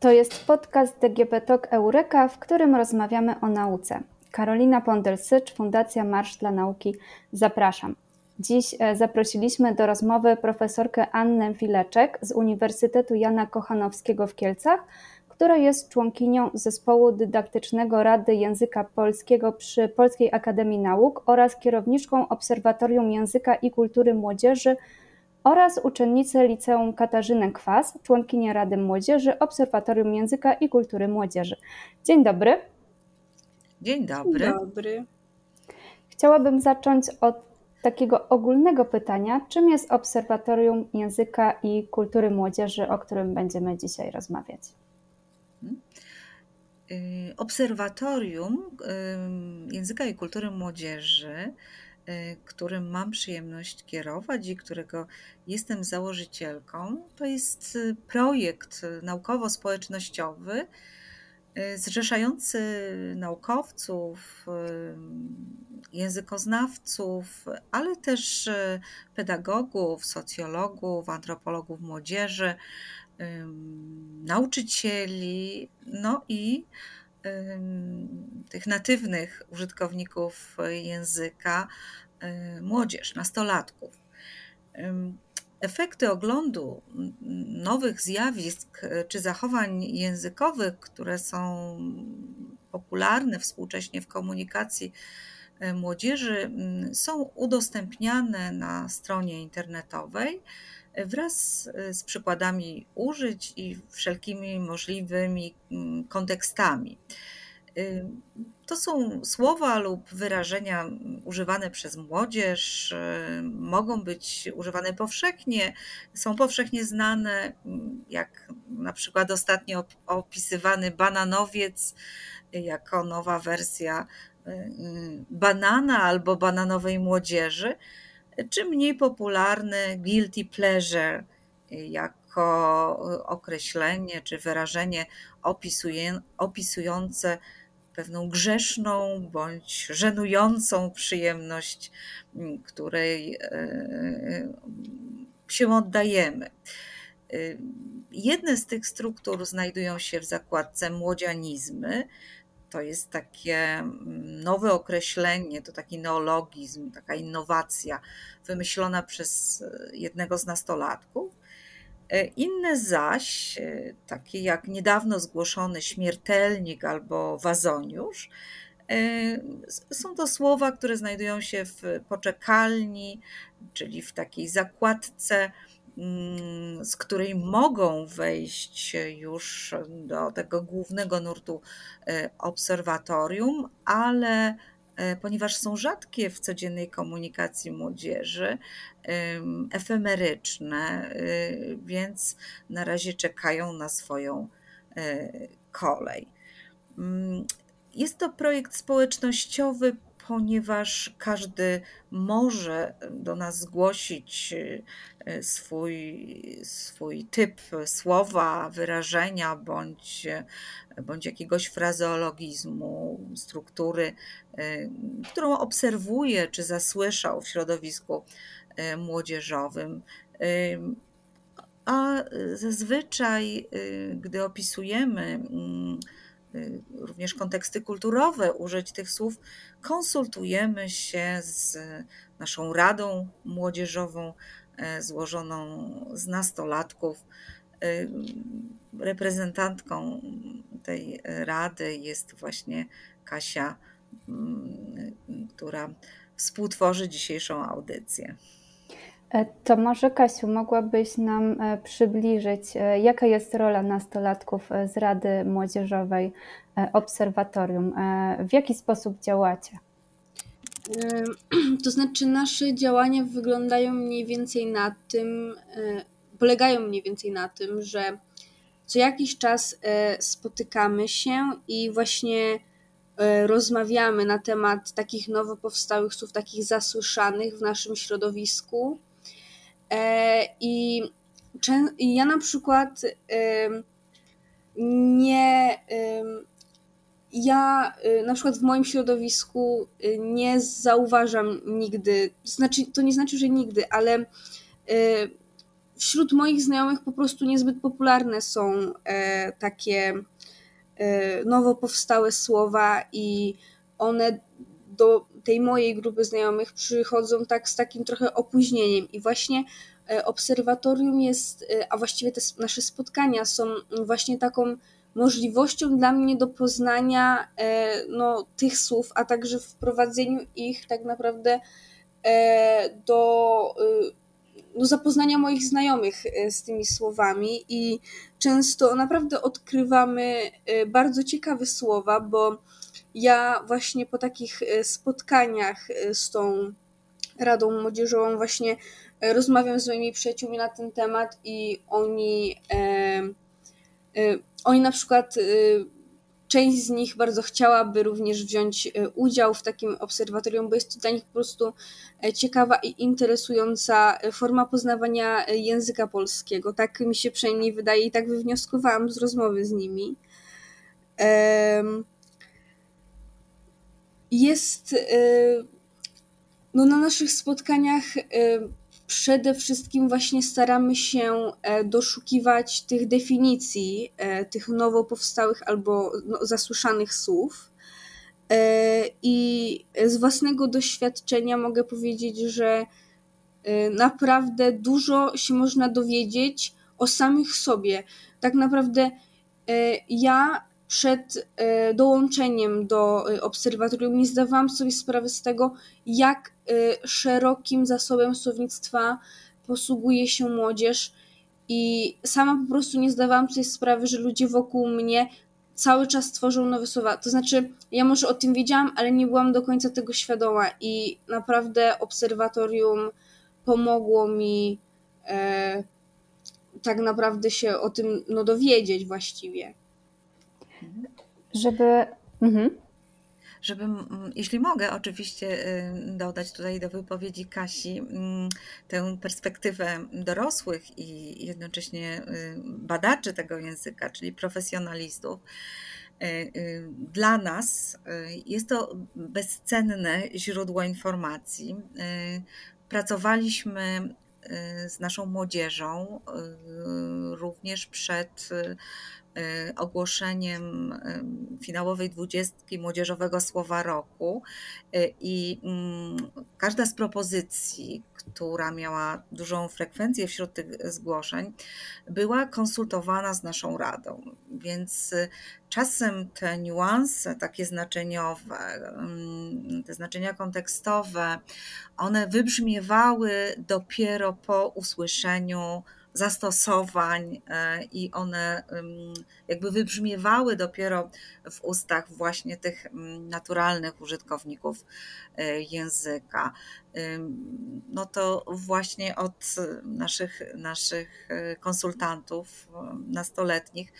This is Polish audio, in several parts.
To jest podcast DGP Talk Eureka, w którym rozmawiamy o nauce. Karolina Pondelsycz, Fundacja Marsz dla Nauki. Zapraszam. Dziś e, zaprosiliśmy do rozmowy profesorkę Annę Wileczek z Uniwersytetu Jana Kochanowskiego w Kielcach, która jest członkinią zespołu dydaktycznego Rady Języka Polskiego przy Polskiej Akademii Nauk oraz kierowniczką Obserwatorium Języka i Kultury Młodzieży oraz uczennicę Liceum Katarzynę Kwas, członkinię Rady Młodzieży Obserwatorium Języka i Kultury Młodzieży. Dzień dobry. Dzień dobry. Dzień dobry. Chciałabym zacząć od takiego ogólnego pytania, czym jest Obserwatorium Języka i Kultury Młodzieży, o którym będziemy dzisiaj rozmawiać? Y, obserwatorium Języka i Kultury Młodzieży Y, którym mam przyjemność kierować i którego jestem założycielką. To jest y, projekt naukowo-społecznościowy y, zrzeszający naukowców, językoznawców, ale też pedagogów, socjologów, antropologów młodzieży, nauczycieli, no i tych natywnych użytkowników języka, młodzież, nastolatków. Efekty oglądu nowych zjawisk czy zachowań językowych, które są popularne współcześnie w komunikacji młodzieży, są udostępniane na stronie internetowej wraz z przykładami użyć i wszelkimi możliwymi mm, kontekstami. Y, to są słowa lub wyrażenia używane przez młodzież, y, mogą być używane powszechnie, są powszechnie znane, mm, jak na przykład ostatnio opisywany bananowiec jako nowa wersja y, banana albo bananowej młodzieży czy mniej popularny guilty pleasure jako określenie czy wyrażenie opisuje, opisujące pewną grzeszną bądź żenującą przyjemność, której e, się oddajemy. Jedne z tych struktur znajdują się w zakładce młodzianizmy, to jest takie mm, nowe określenie, to taki neologizm, taka innowacja wymyślona przez e, jednego z nastolatków. E, inne zaś, e, takie jak niedawno zgłoszony śmiertelnik albo wazoniusz, są to słowa, które znajdują się w poczekalni, czyli w takiej zakładce z której mogą wejść już do tego głównego nurtu e, obserwatorium, ale e, ponieważ są rzadkie w codziennej komunikacji młodzieży, efemeryczne, e, więc na razie czekają na swoją kolej. Mm, jest to projekt społecznościowy ponieważ każdy może do nas zgłosić e, swój, swój typ słowa, wyrażenia bądź, bądź jakiegoś frazeologizmu, struktury, e, którą obserwuje czy zasłyszał w środowisku e, młodzieżowym. A zazwyczaj, gdy opisujemy mm, również konteksty kulturowe użyć tych słów, konsultujemy się z naszą Radą Młodzieżową e, złożoną z nastolatków. Y, reprezentantką tej rady jest właśnie Kasia, która współtworzy dzisiejszą audycję. E, to może Kasiu, mogłabyś nam e, przybliżyć, e, jaka jest rola nastolatków z Rady Młodzieżowej Obserwatorium? W jaki sposób działacie? To znaczy, nasze działania wyglądają mniej więcej na tym, polegają mniej więcej na tym, że co jakiś czas spotykamy się i właśnie rozmawiamy na temat takich nowo powstałych słów, takich zasłyszanych w naszym środowisku I ja na przykład nie. Ja y, na przykład w moim środowisku y, nie zauważam nigdy, znaczy, to nie znaczy, że nigdy, ale y, wśród moich znajomych po prostu niezbyt popularne są e, takie e, nowo powstałe słowa i one do tej mojej grupy znajomych przychodzą tak z takim trochę opóźnieniem. I właśnie e, obserwatorium jest, a właściwie te nasze spotkania są właśnie taką możliwością dla mnie do poznania no, tych słów, a także wprowadzeniu ich tak naprawdę do do zapoznania moich znajomych e, z tymi słowami. I często naprawdę odkrywamy e, bardzo ciekawe słowa, bo ja właśnie po takich e, spotkaniach z tą Radą Młodzieżową właśnie rozmawiam z moimi przyjaciółmi na ten temat i oni, oni na przykład Część z nich bardzo chciałaby również wziąć e, udział w takim obserwatorium, bo jest to dla nich po prostu e, ciekawa i interesująca e, forma poznawania języka polskiego. Tak mi się przynajmniej wydaje i tak wywnioskowałam z rozmowy z nimi. Jest no, na naszych spotkaniach przede wszystkim właśnie staramy się e, doszukiwać tych definicji, e, tych nowo powstałych albo no, zasłyszanych słów. E, I z własnego doświadczenia mogę powiedzieć, że naprawdę dużo się można dowiedzieć o samych sobie. Tak naprawdę ja przed e, dołączeniem do e, obserwatorium nie zdawałam sobie sprawy z tego, jak e, szerokim zasobem słownictwa posługuje się młodzież i sama po prostu nie zdawałam sobie sprawy, że ludzie wokół mnie cały czas tworzą nowe słowa. To znaczy, ja może o tym wiedziałam, ale nie byłam do końca tego świadoma i naprawdę obserwatorium pomogło mi e, tak naprawdę się o tym no, dowiedzieć właściwie. Żeby. Mhm. Żeby, jeśli mogę, oczywiście y, dodać tutaj do wypowiedzi Kasi tę perspektywę dorosłych i jednocześnie y, badaczy tego języka, czyli profesjonalistów. Y, dla nas jest to bezcenne źródło informacji. Pracowaliśmy z naszą młodzieżą również przed ogłoszeniem y, finałowej dwudziestki Młodzieżowego Słowa Roku y, i mm, każda z propozycji, która miała dużą frekwencję wśród tych zgłoszeń, była konsultowana z naszą radą. Więc czasem te niuanse takie znaczeniowe, mm, te znaczenia kontekstowe, one wybrzmiewały dopiero po usłyszeniu zastosowań e, i one jakby wybrzmiewały dopiero w ustach właśnie tych naturalnych użytkowników e, języka. No to właśnie od naszych, naszych e, konsultantów nastoletnich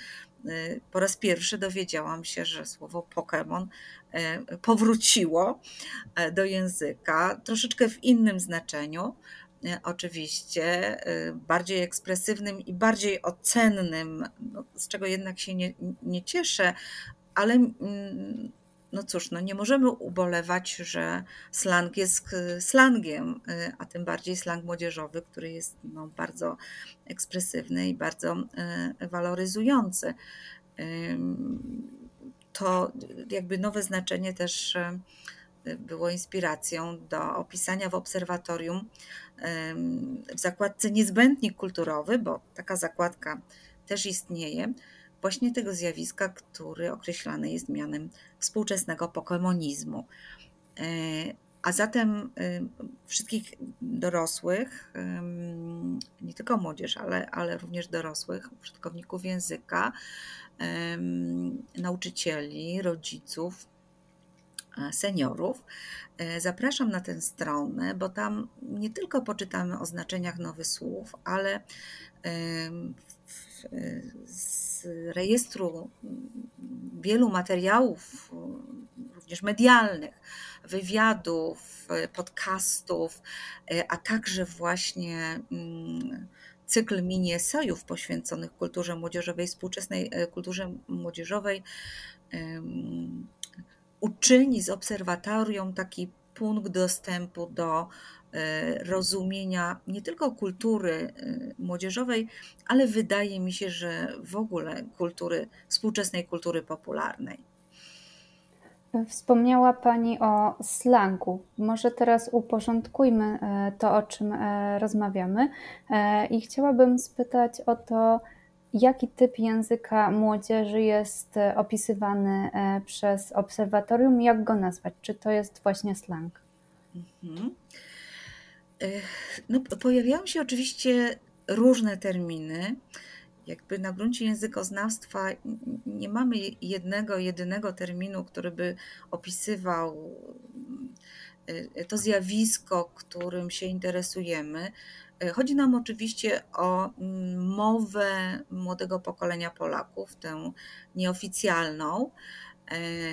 po raz pierwszy dowiedziałam się, że słowo Pokémon powróciło do języka, troszeczkę w innym znaczeniu, oczywiście e, bardziej ekspresywnym i bardziej ocennym, no, z czego jednak się nie, nie cieszę, ale mm, no cóż, no nie możemy ubolewać, że slang jest e, slangiem, a tym bardziej slang młodzieżowy, który jest no, bardzo ekspresywny i bardzo waloryzujący. To jakby nowe znaczenie też było inspiracją do opisania w obserwatorium w zakładce niezbędnik kulturowy, bo taka zakładka też istnieje, właśnie tego zjawiska, który określany jest mianem współczesnego pokemonizmu. E, a zatem wszystkich dorosłych, nie tylko młodzież, ale, ale również dorosłych, użytkowników języka, nauczycieli, rodziców, E, seniorów. E, zapraszam na tę stronę, bo tam nie tylko poczytamy o znaczeniach nowych słów, ale z rejestru wielu materiałów, również medialnych, wywiadów, podcastów, e, a także właśnie mm, cykl mini esejów poświęconych kulturze młodzieżowej, współczesnej kulturze młodzieżowej uczyni z obserwatorium taki punkt dostępu do rozumienia nie tylko kultury młodzieżowej, ale wydaje mi się, że w ogóle kultury, współczesnej kultury popularnej. Wspomniała Pani o slangu. Może teraz uporządkujmy e, to, o czym e, rozmawiamy. E, I chciałabym spytać o to, jaki typ języka młodzieży jest opisywany przez obserwatorium, jak go nazwać? Czy to jest właśnie slang? Mhm. No, pojawiają się oczywiście różne terminy jakby na gruncie językoznawstwa nie mamy jednego, jedynego terminu, który by opisywał y, to zjawisko, którym się interesujemy. Chodzi nam oczywiście o mm, mowę młodego pokolenia Polaków, tę nieoficjalną,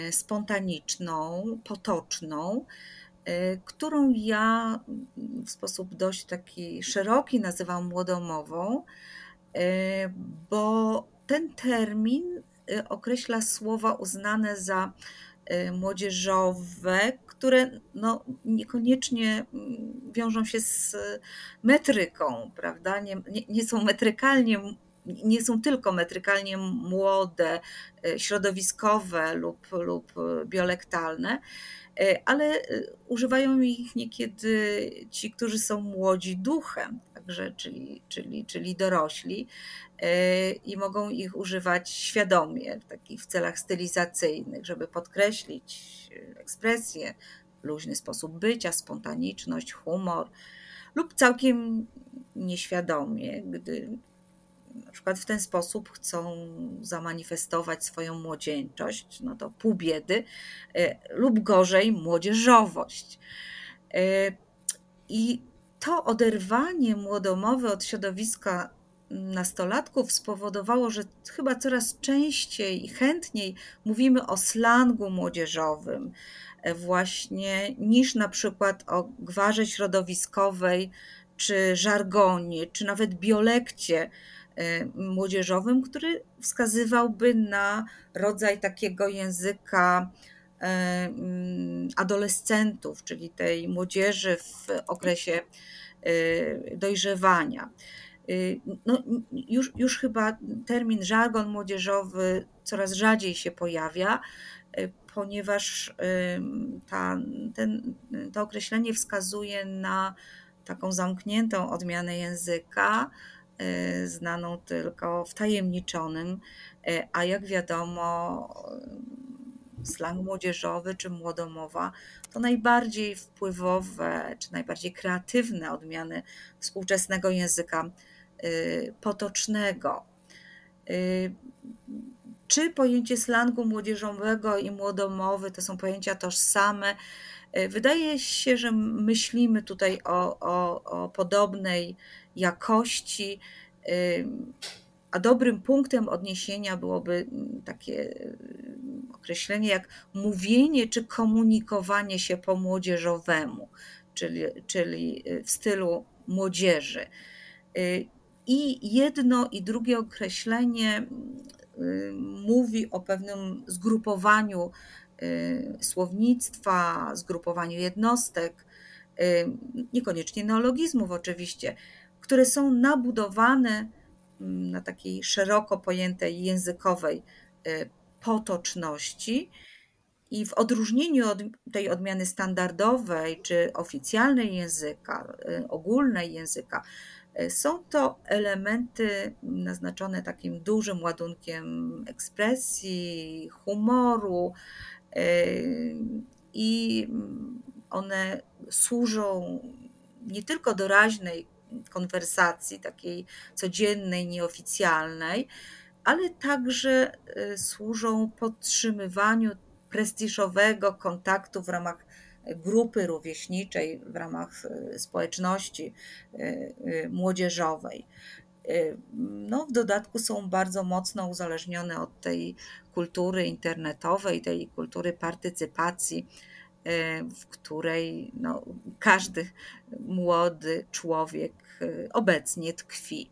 y, spontaniczną, potoczną, którą ja w sposób dość taki szeroki nazywam młodomową E, bo ten termin e, określa słowa uznane za e, młodzieżowe, które no, niekoniecznie mm, wiążą się z metryką, prawda? Nie, nie, nie są metrykalnie nie są tylko metrykalnie młode, środowiskowe lub, lub biolektalne, ale używają ich niekiedy ci, którzy są młodzi duchem, także, czyli, czyli, czyli dorośli e, i mogą ich używać świadomie, takich w celach stylizacyjnych, żeby podkreślić e, ekspresję, luźny sposób bycia, spontaniczność, humor, lub całkiem nieświadomie, gdy na przykład w ten sposób chcą zamanifestować swoją młodzieńczość, no to pół biedy, e, lub gorzej młodzieżowość. I to oderwanie młodomowe od środowiska nastolatków spowodowało, że chyba coraz częściej i chętniej mówimy o slangu młodzieżowym, e, właśnie niż na przykład o gwarze środowiskowej, czy żargonie, czy nawet biolekcie e, młodzieżowym, który wskazywałby na rodzaj takiego języka e, mm, adolescentów, czyli tej młodzieży w okresie Y, dojrzewania. No, już, już chyba termin żargon młodzieżowy coraz rzadziej się pojawia, ponieważ ta, ten, to określenie wskazuje na taką zamkniętą odmianę języka, znaną tylko wtajemniczonym, a jak wiadomo, slang młodzieżowy czy młodomowa to najbardziej wpływowe czy najbardziej kreatywne odmiany współczesnego języka y, potocznego. Y, czy pojęcie slangu młodzieżowego i młodomowy to są pojęcia tożsame? Y, wydaje się, że myślimy tutaj o, o, o podobnej jakości a dobrym punktem odniesienia byłoby mm, takie y, określenie jak mówienie czy komunikowanie się po młodzieżowemu, czyli, czyli y, w stylu młodzieży. Y, I jedno i drugie określenie mówi o pewnym zgrupowaniu słownictwa, zgrupowaniu jednostek, niekoniecznie neologizmów oczywiście, które są nabudowane Mm, na takiej szeroko pojętej językowej y, potoczności. I w odróżnieniu od tej odmiany standardowej czy oficjalnej języka, y, ogólnej języka, y, są to elementy naznaczone takim dużym ładunkiem ekspresji, humoru i one służą nie tylko doraźnej konwersacji, takiej codziennej, nieoficjalnej, ale także e, służą podtrzymywaniu prestiżowego kontaktu w ramach grupy rówieśniczej, w ramach e, społeczności młodzieżowej. No, w dodatku są bardzo mocno uzależnione od tej kultury internetowej, tej kultury partycypacji E, w której no, każdy młody człowiek e, obecnie tkwi.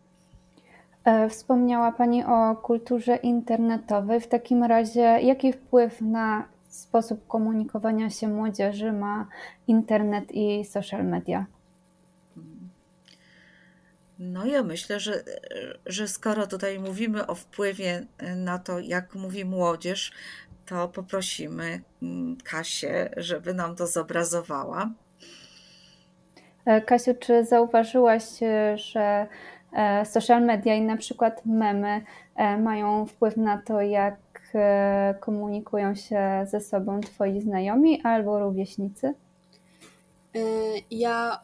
E, wspomniała Pani o kulturze internetowej. W takim razie, jaki wpływ na sposób komunikowania się młodzieży ma internet i social media? No ja myślę, że, że skoro tutaj mówimy o wpływie na to, jak mówi młodzież, to poprosimy mm, Kasię, żeby nam to zobrazowała. E, Kasiu, czy zauważyłaś, e, że e, social media i na przykład memy mają wpływ na to, jak komunikują się ze sobą twoi znajomi albo rówieśnicy? Ja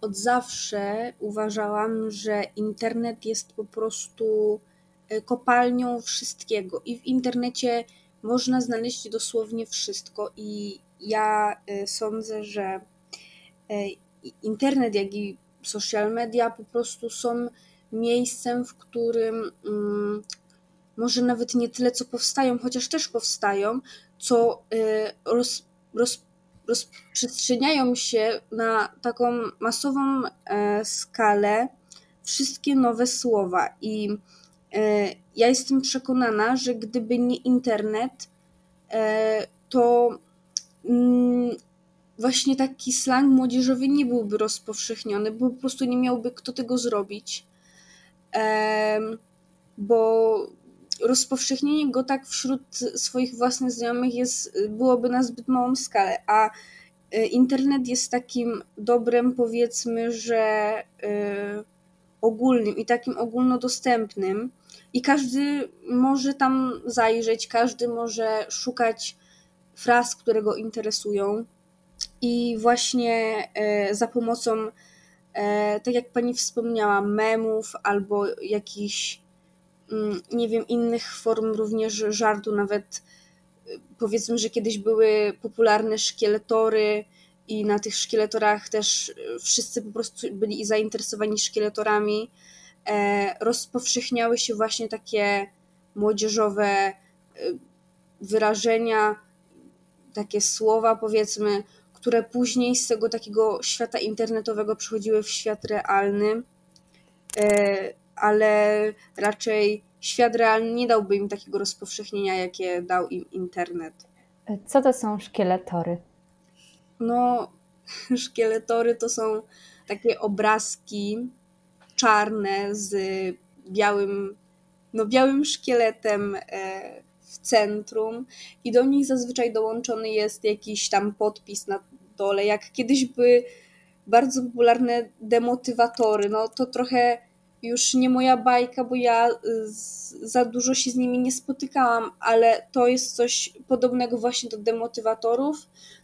od zawsze uważałam, że internet jest po prostu kopalnią wszystkiego i w internecie można znaleźć dosłownie wszystko i ja sądzę, że internet, jak i social media po prostu są miejscem, w którym um, może nawet nie tyle, co powstają, chociaż też powstają, co y, roz, roz, rozprzestrzeniają się na taką masową e, skalę wszystkie nowe słowa. I e, ja jestem przekonana, że gdyby nie internet, e, to mm, właśnie taki slang młodzieżowy nie byłby rozpowszechniony, bo po prostu nie miałby kto tego zrobić. Bo rozpowszechnienie go tak wśród swoich własnych znajomych jest, byłoby na zbyt małą skalę, a e, internet jest takim dobrem, powiedzmy, że e, ogólnym i takim ogólnodostępnym. I każdy może tam zajrzeć, każdy może szukać fraz, które go interesują. I właśnie e, za pomocą, tak jak pani wspomniała, memów albo jakichś, nie wiem, innych form również żartu, nawet e, powiedzmy, że kiedyś były popularne szkieletory i na tych szkieletorach też wszyscy po prostu byli zainteresowani szkieletorami. Rozpowszechniały się właśnie takie młodzieżowe wyrażenia, takie słowa, powiedzmy, które później z tego takiego świata internetowego przechodziły w świat realny, e, ale raczej świat realny nie dałby im takiego rozpowszechnienia, jakie dał im internet. Co to są szkieletory? No, szkieletory to są takie obrazki czarne z białym, no białym szkieletem e, w centrum i do nich zazwyczaj dołączony jest jakiś tam podpis na dole. Jak kiedyś były bardzo popularne demotywatory, no to trochę już nie moja bajka, bo ja za dużo się z nimi nie spotykałam, ale to jest coś podobnego właśnie do demotywatorów,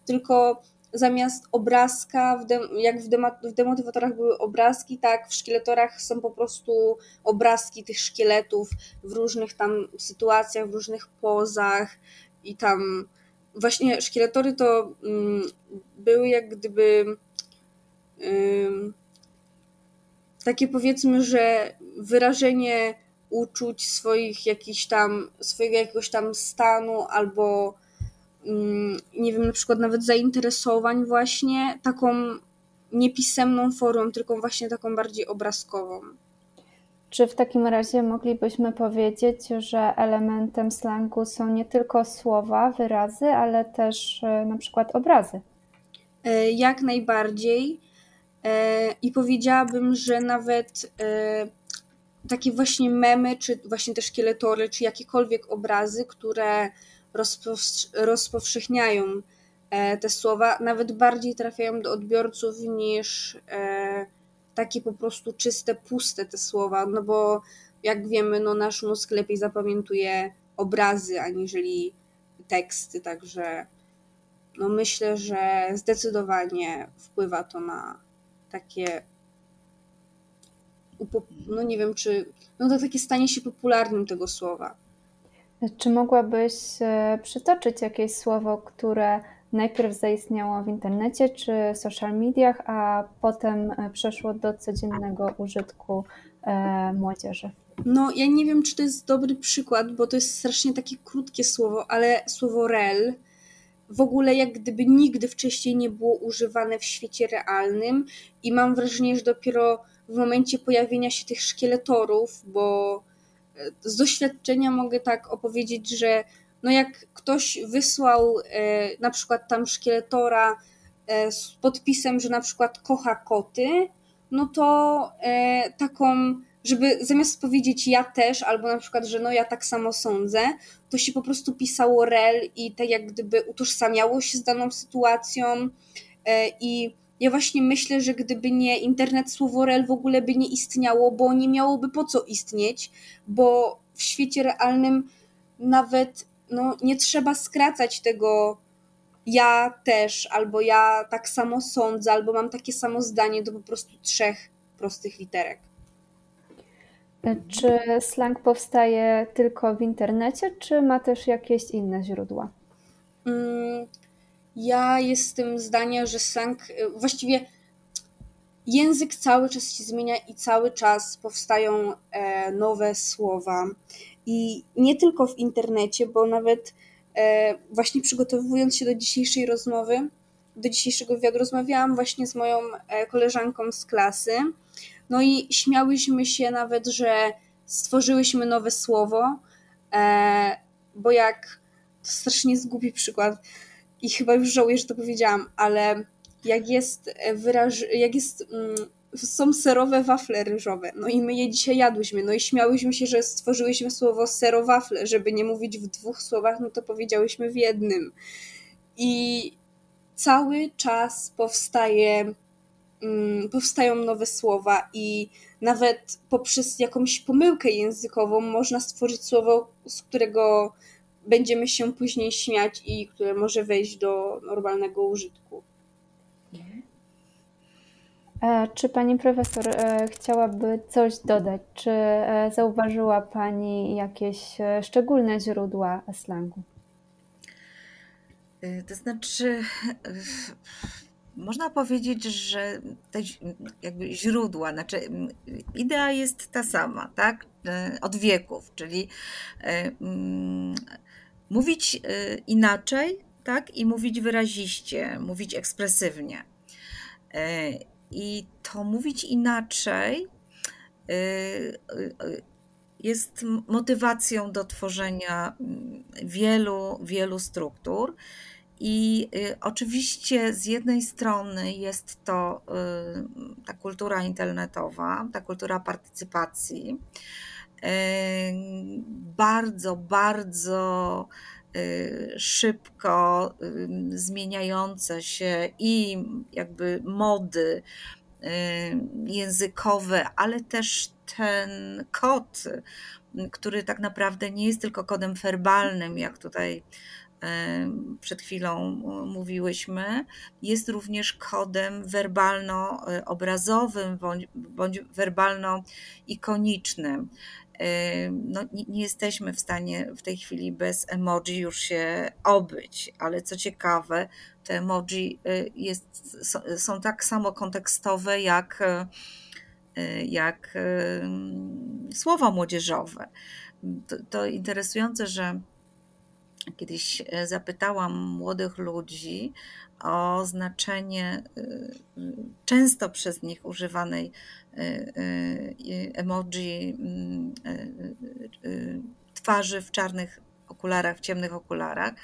tylko zamiast obrazka, w dem, jak w, w demotywatorach były obrazki, tak w szkieletorach są po prostu obrazki tych szkieletów w różnych tam sytuacjach, w różnych pozach i tam właśnie szkieletory to mm, były jak gdyby takie powiedzmy, że wyrażenie uczuć swoich jakichś tam, swojego jakiegoś tam stanu albo Mm, nie wiem, na przykład nawet zainteresowań właśnie taką niepisemną formą, tylko właśnie taką bardziej obrazkową. Czy w takim razie moglibyśmy powiedzieć, że elementem slangu są nie tylko słowa, wyrazy, ale też e, na przykład obrazy? E, jak najbardziej. E, I powiedziałabym, że nawet takie właśnie memy, czy właśnie te szkieletory, czy jakiekolwiek obrazy, które rozpowszechniają e, te słowa, nawet bardziej trafiają do odbiorców niż e, takie po prostu czyste, puste te słowa, no bo jak wiemy, no nasz mózg lepiej zapamiętuje obrazy aniżeli teksty, także no myślę, że zdecydowanie wpływa to na takie no nie wiem, czy no to takie stanie się popularnym tego słowa. Czy mogłabyś e, przytoczyć jakieś słowo, które najpierw zaistniało w internecie czy social mediach, a potem e, przeszło do codziennego użytku e, młodzieży? No, ja nie wiem, czy to jest dobry przykład, bo to jest strasznie takie krótkie słowo, ale słowo rel w ogóle jak gdyby nigdy wcześniej nie było używane w świecie realnym i mam wrażenie, że dopiero w momencie pojawienia się tych szkieletorów, bo z doświadczenia mogę tak opowiedzieć, że no jak ktoś wysłał e, na przykład tam szkieletora e, z podpisem, że na przykład kocha koty, no to e, taką, żeby zamiast powiedzieć ja też, albo na przykład, że no ja tak samo sądzę, to się po prostu pisało rel i tak jak gdyby utożsamiało się z daną sytuacją e, i ja właśnie myślę, że gdyby nie internet, słowo rel w ogóle by nie istniało, bo nie miałoby po co istnieć, bo w świecie realnym nawet no, nie trzeba skracać tego ja też, albo ja tak samo sądzę, albo mam takie samo zdanie do po prostu trzech prostych literek. Czy slang powstaje tylko w internecie, czy ma też jakieś inne źródła? Mm, ja jestem zdania, że slang właściwie język cały czas się zmienia i cały czas powstają e, nowe słowa. I nie tylko w internecie, bo nawet e, właśnie przygotowując się do dzisiejszej rozmowy, do dzisiejszego wywiadu, rozmawiałam właśnie z moją e, koleżanką z klasy. No i śmiałyśmy się nawet, że stworzyłyśmy nowe słowo, bo jak to strasznie zgubi przykład i chyba już żałuję, że to powiedziałam, ale jak jest wyraż, jak jest mm, są serowe wafle ryżowe. No i my je dzisiaj jadłyśmy. No i śmiałyśmy się, że stworzyłyśmy słowo serowafle, żeby nie mówić w dwóch słowach, no to powiedziałyśmy w jednym. I cały czas powstaje, powstają nowe słowa i nawet poprzez jakąś pomyłkę językową można stworzyć słowo, z którego będziemy się później śmiać i które może wejść do normalnego użytku. E, czy pani profesor e, chciałaby coś dodać? Czy e, zauważyła pani jakieś szczególne źródła slangu? To znaczy, można powiedzieć, że te jakby źródła, znaczy idea jest ta sama, tak? Od wieków, czyli mówić inaczej, tak? I mówić wyraziście, mówić ekspresywnie. I to mówić inaczej jest motywacją do tworzenia wielu, wielu struktur. I oczywiście z jednej strony jest to ta kultura internetowa, ta kultura partycypacji, bardzo, bardzo Y, szybko y, zmieniające się i jakby mody y, językowe, ale też ten kod, który tak naprawdę nie jest tylko kodem werbalnym, jak tutaj przed chwilą mówiłyśmy, jest również kodem werbalno-obrazowym bądź, bądź werbalno-ikonicznym no, nie, jesteśmy w stanie w tej chwili bez emoji już się obyć, ale co ciekawe, te emoji y, jest, są tak samo kontekstowe jak, y, jak słowa młodzieżowe. To, to interesujące, że kiedyś zapytałam młodych ludzi o znaczenie często przez nich używanej emoji mm, twarzy w czarnych okularach, w ciemnych okularach.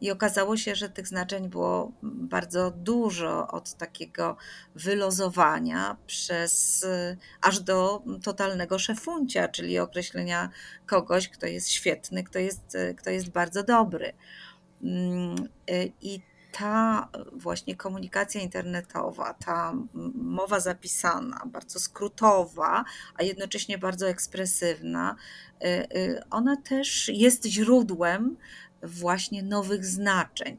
I okazało się, że tych znaczeń było bardzo dużo od takiego wylozowania przez aż do totalnego szefuncia, czyli określenia kogoś, kto jest świetny, kto jest, kto jest bardzo dobry. Mm, I ta właśnie komunikacja internetowa, ta mowa zapisana, bardzo skrótowa, a jednocześnie bardzo ekspresywna, ona też jest źródłem właśnie nowych znaczeń.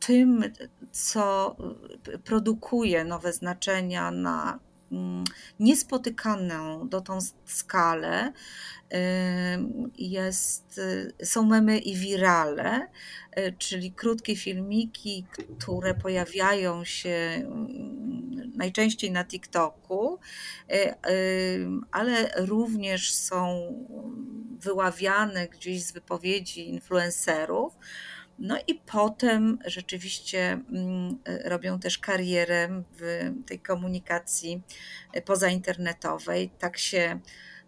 Tym, co produkuje nowe znaczenia na niespotykaną dotąd skalę, jest, y, są memy i wirale, y, czyli krótkie filmiki, które pojawiają się mm, najczęściej na TikToku, y, ale również są wyławiane gdzieś z wypowiedzi influencerów. No i potem rzeczywiście mm, robią też karierę w tej komunikacji pozainternetowej. Tak się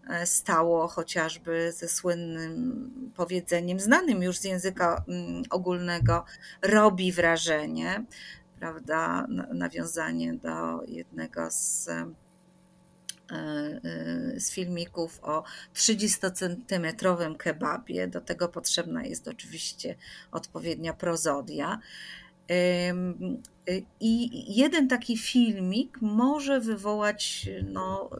E, stało chociażby ze słynnym powiedzeniem, znanym już z języka mm, ogólnego, robi wrażenie. prawda, nawiązanie do jednego z z filmików o 30-centymetrowym kebabie. Do tego potrzebna jest oczywiście odpowiednia prozodia. I jeden taki filmik może wywołać no,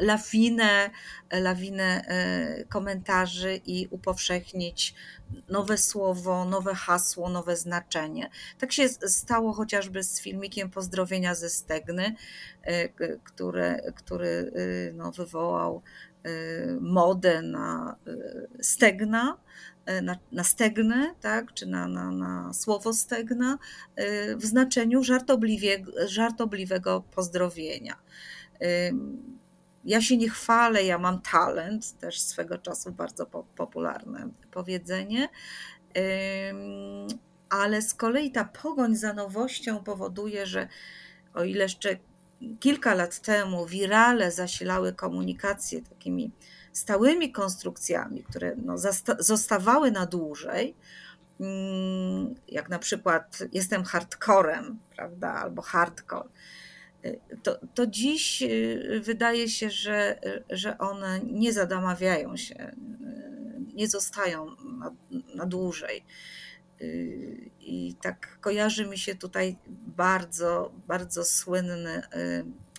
lawinę, lawinę e, komentarzy i upowszechnić nowe słowo, nowe hasło, nowe znaczenie. Tak się stało chociażby z filmikiem Pozdrowienia ze Stegny, e, który, który e, no, wywołał modę na stegna na, na stegnę, tak, czy na, na, na słowo stegna e, w znaczeniu żartobliwie, żartobliwego pozdrowienia. E, ja się nie chwalę, ja mam talent, też swego czasu bardzo popularne powiedzenie, ale z kolei ta pogoń za nowością powoduje, że o ile jeszcze kilka lat temu wirale zasilały komunikację takimi stałymi konstrukcjami, które no, zostawały na dłużej, mm, jak na przykład jestem hardcorem, prawda, albo hardcore, y, to, to dziś y, wydaje się, że, że one nie zadamawiają się, y, nie zostają na, na dłużej. I tak kojarzy mi się tutaj bardzo, bardzo słynny,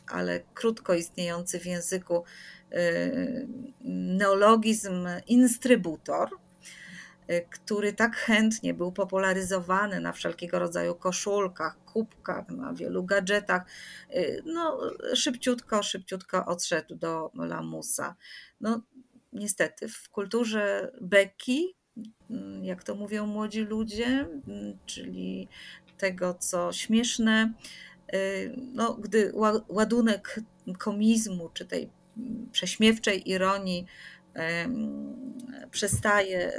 ale krótko istniejący w języku Y, neologizm instrybutor, y, który tak chętnie był popularyzowany na wszelkiego rodzaju koszulkach, kubkach, na wielu gadżetach, y, no szybciutko, szybciutko odszedł do lamusa. No niestety w kulturze beki, jak to mówią młodzi ludzie, czyli tego, co śmieszne, no, gdy ładunek komizmu czy tej prześmiewczej ironii przestaje,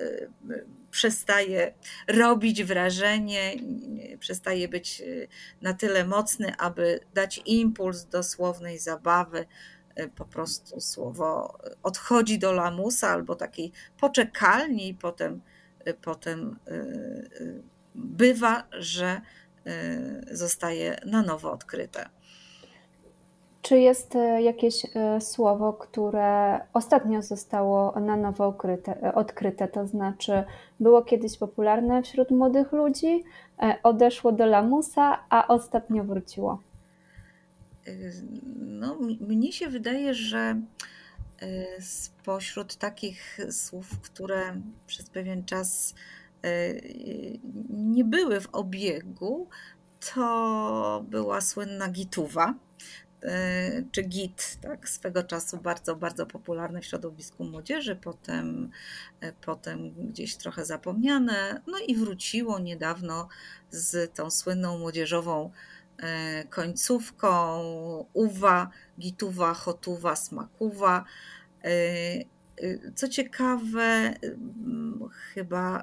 przestaje robić wrażenie, przestaje być e, na tyle mocny, aby dać impuls do słownej zabawy. E, po prostu słowo odchodzi do lamusa albo takiej poczekalni, i potem, e, potem bywa, że zostaje na nowo odkryte. Czy jest e, jakieś e, słowo, które ostatnio zostało na nowo odkryte, e, odkryte, to znaczy było kiedyś popularne wśród młodych ludzi, odeszło do lamusa, a ostatnio wróciło? No, mnie się wydaje, że spośród takich słów, które przez pewien czas nie były w obiegu, to była słynna gituwa czy git, tak, swego czasu bardzo, bardzo popularny w środowisku młodzieży, potem, e, potem gdzieś trochę zapomniane, no i wróciło niedawno z tą słynną młodzieżową e, końcówką uwa, gituwa, hotuwa, smakuwa. Co ciekawe, chyba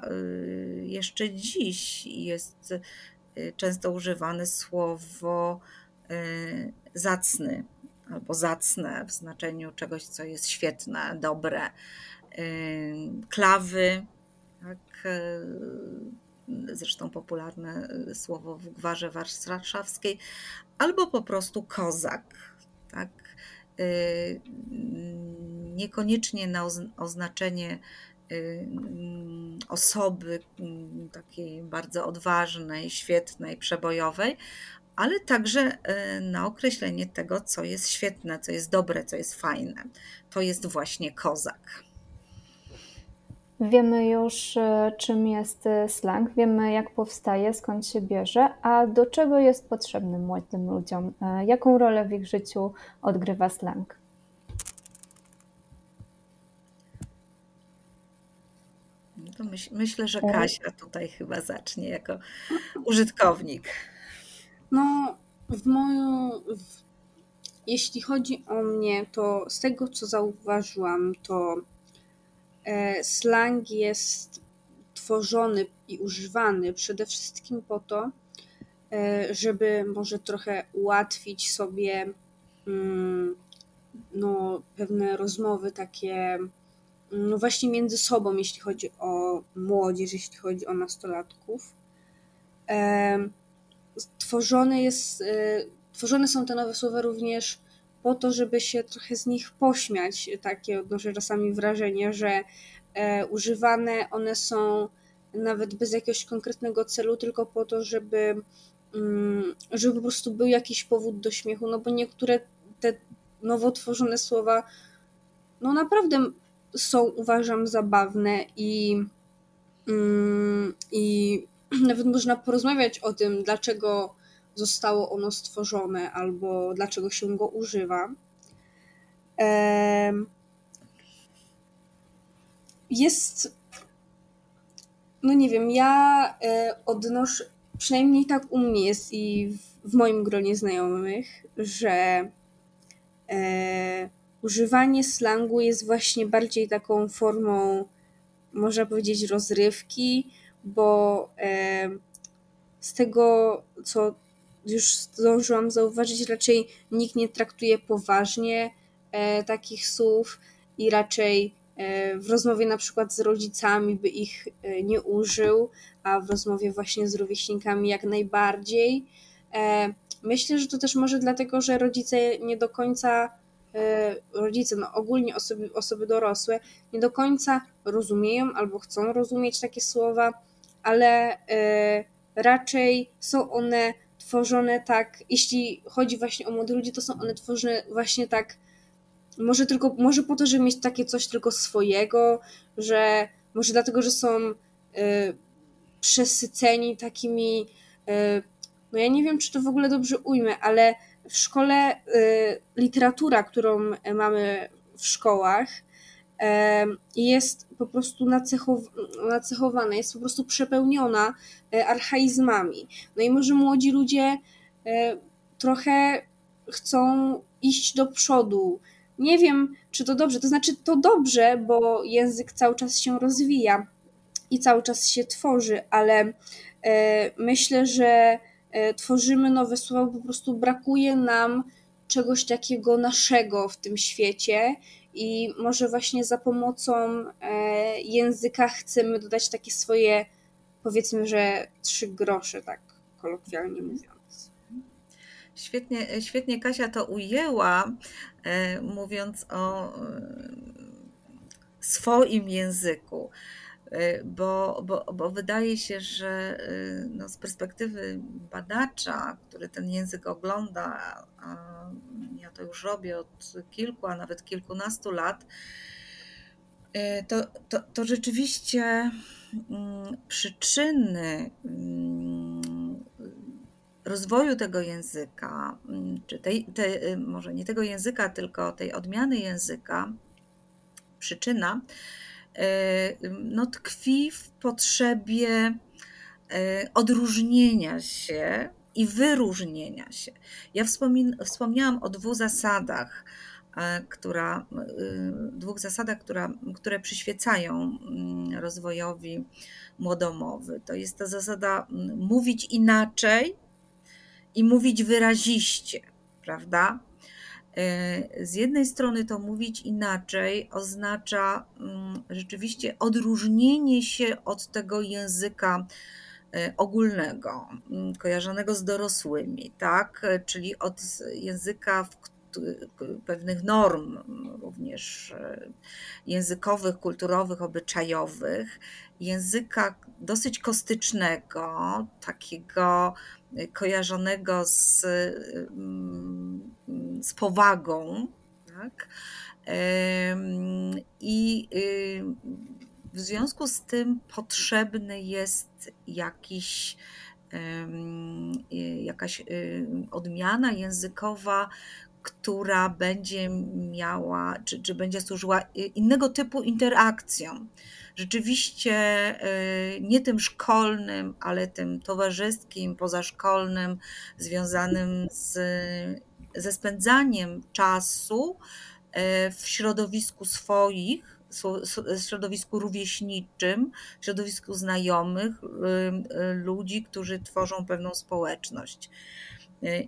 jeszcze dziś jest często używane słowo zacny albo zacne w znaczeniu czegoś, co jest świetne, dobre. Klawy, tak, y, zresztą popularne słowo w gwarze warszawskiej, albo po prostu kozak. Tak? Y, niekoniecznie na oznaczenie y, osoby takiej bardzo odważnej, świetnej, przebojowej, ale także e, na określenie tego, co jest świetne, co jest dobre, co jest fajne. To jest właśnie kozak. Wiemy już, e, czym jest e, slang, wiemy, jak powstaje, skąd się bierze, a do czego jest potrzebny młodym ludziom? Jaką rolę w ich życiu odgrywa slang? No myślę, że Kasia tutaj chyba zacznie jako użytkownik. No, w moją. W, jeśli chodzi o mnie, to z tego co zauważyłam, to e, slang jest tworzony i używany przede wszystkim po to, e, żeby może trochę ułatwić sobie mm, no, pewne rozmowy takie no właśnie między sobą, jeśli chodzi o młodzież, jeśli chodzi o nastolatków. E, tworzone jest, tworzone są te nowe słowa również po to, żeby się trochę z nich pośmiać. Takie odnoszę czasami wrażenie, że używane one są nawet bez jakiegoś konkretnego celu, tylko po to, żeby, mm, żeby po prostu był jakiś powód do śmiechu, no bo niektóre te nowo tworzone słowa no naprawdę są uważam zabawne i, mm, i nawet można porozmawiać o tym, dlaczego zostało ono stworzone albo dlaczego się go używa. Jest no nie wiem, ja e, odnoszę, przynajmniej tak u mnie jest i w, moim gronie znajomych, że e, używanie slangu jest właśnie bardziej taką formą, można powiedzieć, rozrywki, bo z tego, co już zdążyłam zauważyć, raczej nikt nie traktuje poważnie e, takich słów i raczej E, w rozmowie na przykład z rodzicami by ich e, nie użył, a w rozmowie właśnie z rówieśnikami jak najbardziej. E, myślę, że to też może dlatego, że rodzice nie do końca, rodzice, no ogólnie osoby, osoby dorosłe, nie do końca rozumieją albo chcą rozumieć takie słowa, ale raczej są one tworzone tak, jeśli chodzi właśnie o młodych ludzi, to są one tworzone właśnie tak może tylko, może po to, żeby mieć takie coś tylko swojego, że może dlatego, że są y, przesyceni takimi, y, no ja nie wiem, czy to w ogóle dobrze ujmę, ale w szkole y, literatura, którą mamy w szkołach, jest po prostu nacechow- nacechowana, jest po prostu przepełniona archaizmami. No i może młodzi ludzie trochę chcą iść do przodu, nie wiem, czy to dobrze. To znaczy, to dobrze, bo język cały czas się rozwija i cały czas się tworzy, ale e, myślę, że e, tworzymy nowe słowa, po prostu brakuje nam czegoś takiego naszego w tym świecie i może właśnie za pomocą e, języka chcemy dodać takie swoje, powiedzmy, że trzy grosze, tak kolokwialnie mówiąc. Świetnie, świetnie Kasia to ujęła, e, mówiąc o e, swoim języku. E, bo, bo, bo wydaje się, że no z perspektywy badacza, który ten język ogląda, a ja to już robię od kilku, a nawet kilkunastu lat, to, to, to rzeczywiście mm, przyczyny mm, rozwoju tego języka, mm, czy tej, tej, y, może nie tego języka, tylko tej odmiany języka, przyczyna no, tkwi w potrzebie y, odróżnienia się i wyróżnienia się. Ja wspomniałam o dwóch zasadach, która, dwóch zasadach, która, które przyświecają mm, rozwojowi młodomowy. To jest ta zasada mm, mówić inaczej i mówić wyraziście, prawda? Z jednej strony to mówić inaczej oznacza mm, rzeczywiście odróżnienie się od tego języka e, ogólnego, mm, kojarzonego z dorosłymi, tak? Czyli od języka, w pewnych norm, również e, językowych, kulturowych, obyczajowych, języka dosyć kostycznego, takiego kojarzonego z, mm, z powagą. Tak? I y, w związku z tym potrzebny jest jakiś, y, jakaś y, odmiana językowa, która będzie miała, czy, czy będzie służyła innego typu interakcjom. Rzeczywiście y, nie tym szkolnym, ale tym towarzyskim, pozaszkolnym, związanym z, ze spędzaniem czasu y, w środowisku swoich, w środowisku rówieśniczym, w środowisku znajomych, y, ludzi, którzy tworzą pewną społeczność.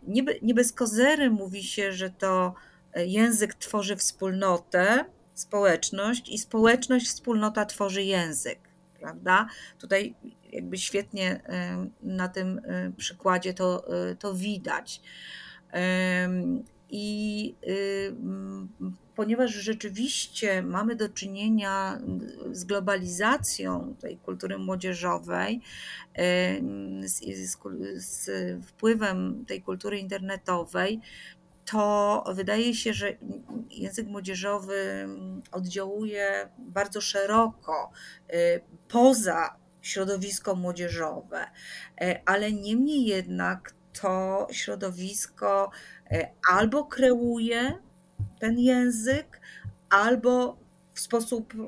Nie, nie bez kozery mówi się, że to język tworzy wspólnotę, społeczność i społeczność, wspólnota tworzy język. prawda? Tutaj jakby świetnie na tym przykładzie to, to widać. I ponieważ rzeczywiście mamy do czynienia z globalizacją tej kultury młodzieżowej, z, z, z wpływem tej kultury internetowej, to wydaje się, że język młodzieżowy oddziałuje bardzo szeroko y, poza środowisko młodzieżowe, y, ale niemniej jednak to środowisko y, albo kreuje ten język, albo w sposób y,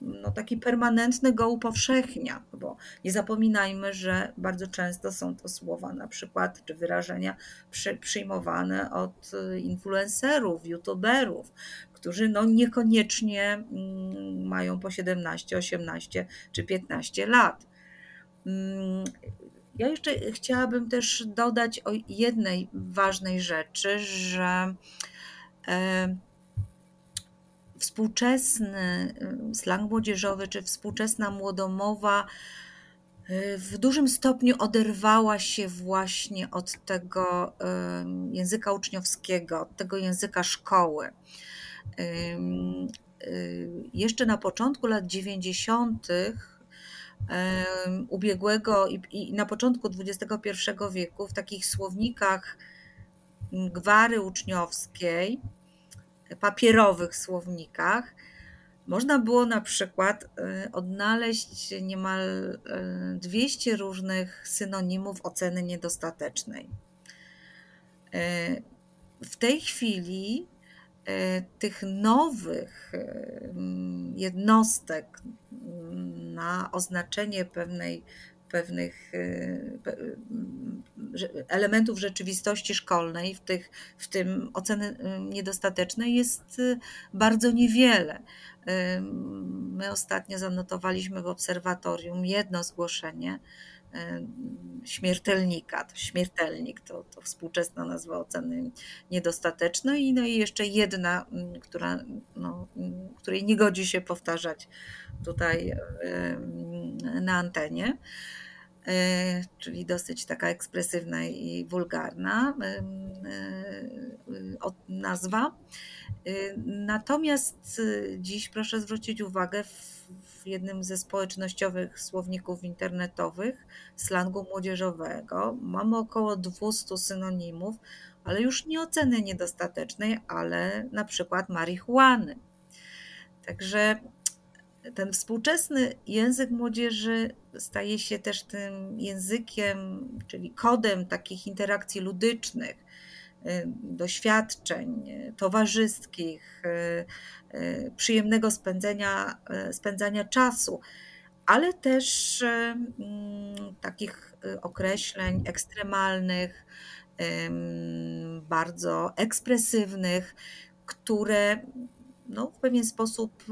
no, taki permanentny go upowszechnia, bo nie zapominajmy, że bardzo często są to słowa na przykład, czy wyrażenia przy, przyjmowane od y, influencerów, youtuberów, którzy no niekoniecznie mm, mają po 17, 18 czy 15 lat. Ja jeszcze chciałabym też dodać o jednej ważnej rzeczy, że e, współczesny y, slang młodzieżowy czy współczesna młodomowa y, w dużym stopniu oderwała się właśnie od tego języka uczniowskiego, od tego języka szkoły. Jeszcze na początku lat 90. ubiegłego i na początku XXI wieku w takich słownikach gwary uczniowskiej papierowych słownikach można było na przykład y, odnaleźć niemal 200 y, różnych synonimów oceny niedostatecznej. Y, w tej chwili tych nowych jednostek na oznaczenie pewnej pewnych y, elementów rzeczywistości szkolnej, w, tych, w tym oceny niedostatecznej jest bardzo niewiele. My ostatnio zanotowaliśmy w obserwatorium jedno zgłoszenie śmiertelnika. Śmiertelnik to, to współczesna nazwa oceny niedostatecznej. No i jeszcze jedna, która, no, której nie godzi się powtarzać tutaj na antenie, e, czyli dosyć taka ekspresywna i wulgarna e, nazwa. E, natomiast dziś proszę zwrócić uwagę w jednym ze społecznościowych słowników internetowych slangu młodzieżowego mamy około 200 synonimów, ale już nie oceny niedostatecznej, ale na przykład marihuany. Także ten współczesny język młodzieży staje się też tym językiem, czyli kodem takich interakcji ludycznych, doświadczeń towarzyskich, y, y, przyjemnego spędzenia, spędzania czasu, ale też mm, takich określeń ekstremalnych, bardzo ekspresywnych, które no, w pewien sposób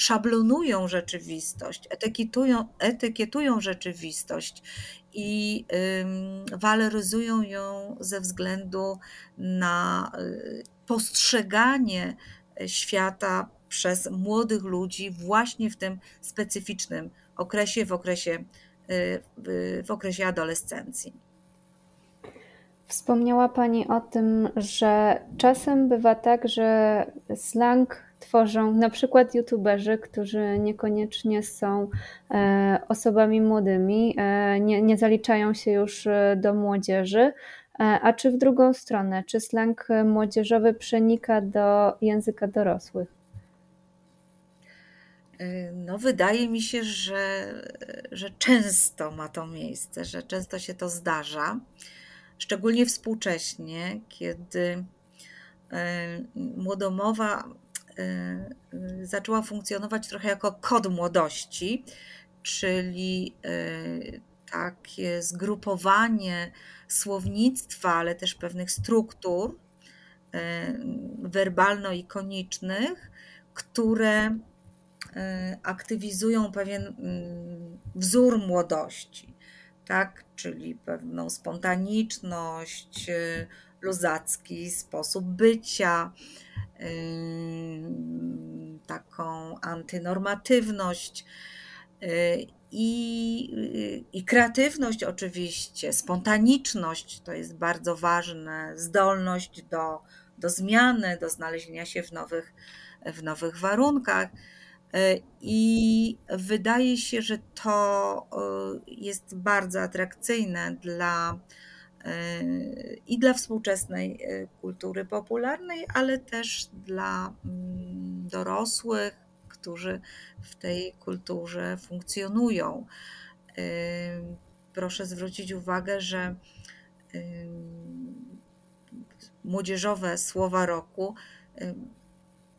szablonują rzeczywistość, etykietują, etykietują rzeczywistość i waloryzują ją ze względu na y, postrzeganie świata przez młodych ludzi właśnie w tym specyficznym okresie, w okresie, y, w okresie adolescencji. Wspomniała Pani o tym, że czasem bywa tak, że slang tworzą na przykład youtuberzy, którzy niekoniecznie są e, osobami młodymi, e, nie, nie zaliczają się już e, do młodzieży. A czy w drugą stronę, czy slang młodzieżowy przenika do języka dorosłych? No, wydaje mi się, że, że często ma to miejsce, że często się to zdarza, szczególnie współcześnie, kiedy młodomowa zaczęła funkcjonować trochę jako kod młodości, czyli y, takie zgrupowanie słownictwa, ale też pewnych struktur werbalno-ikonicznych, które aktywizują pewien wzór młodości, tak? czyli pewną spontaniczność, luzacki sposób bycia, taką antynormatywność. I, I kreatywność, oczywiście, spontaniczność to jest bardzo ważne, zdolność do, do zmiany, do znalezienia się w nowych, w nowych warunkach. I wydaje się, że to jest bardzo atrakcyjne dla i dla współczesnej kultury popularnej, ale też dla mm, dorosłych, którzy w tej kulturze funkcjonują. Proszę zwrócić uwagę, że młodzieżowe słowa roku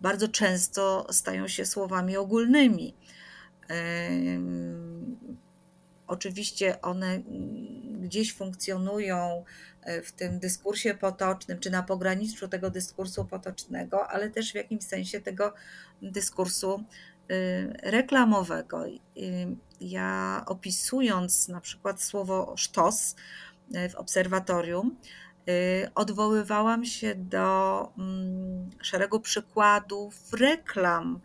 bardzo często stają się słowami ogólnymi. Oczywiście one gdzieś funkcjonują e, w tym dyskursie potocznym, czy na pograniczu tego dyskursu potocznego, ale też w jakimś sensie tego dyskursu y, reklamowego. Ja opisując na przykład słowo sztos y, w obserwatorium, y, odwoływałam się do mm, szeregu przykładów reklam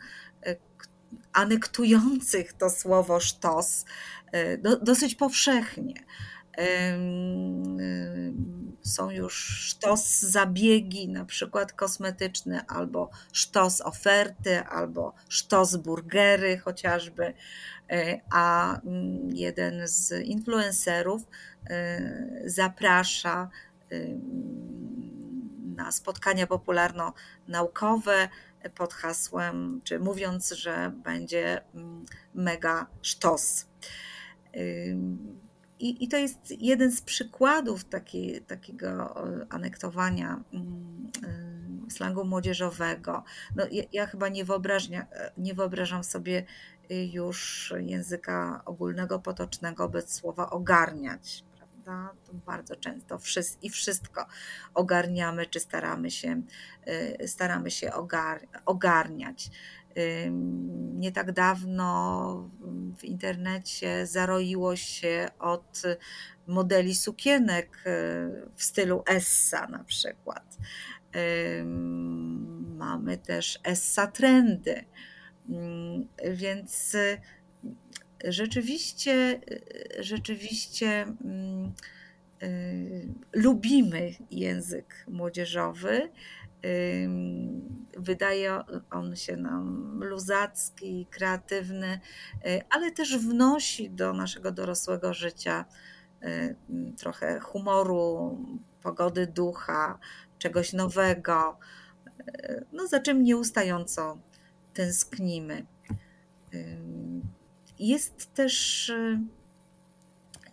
anektujących to słowo sztos dosyć powszechnie. Są już sztos zabiegi, na przykład kosmetyczne, albo sztos oferty, albo sztos burgery chociażby. E, a mm, jeden z influencerów e, zaprasza na spotkania popularno-naukowe pod hasłem, czy mówiąc, że będzie mm, mega sztos. I, I, to jest jeden z przykładów taki, takiego anektowania mm, y, slangu młodzieżowego. No, ja, ja chyba nie, nie wyobrażam sobie już języka ogólnego, potocznego bez słowa ogarniać. Prawda? To bardzo często i wszystko ogarniamy, czy staramy się, staramy się ogar, ogarniać. Nie tak dawno w internecie zaroiło się od modeli sukienek e, w stylu Essa na przykład. Mamy też Essa trendy. Więc e, rzeczywiście, e, rzeczywiście lubimy język młodzieżowy Wydaje on się nam luzacki, kreatywny, y, ale też wnosi do naszego dorosłego życia y, trochę humoru, pogody ducha, czegoś nowego, y, no, za czym nieustająco tęsknimy. Jest też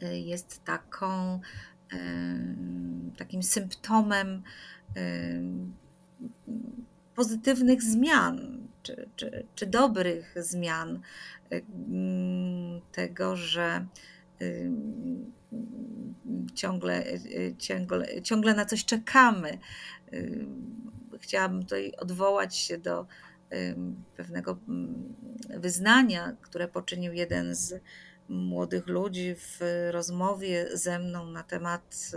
jest taką takim symptomem pozytywnych zmian, czy, czy, czy dobrych zmian, tego, że ciągle, ciągle, ciągle na coś czekamy. Chciałabym tutaj odwołać się do pewnego wyznania, które poczynił jeden z młodych ludzi w rozmowie ze mną na temat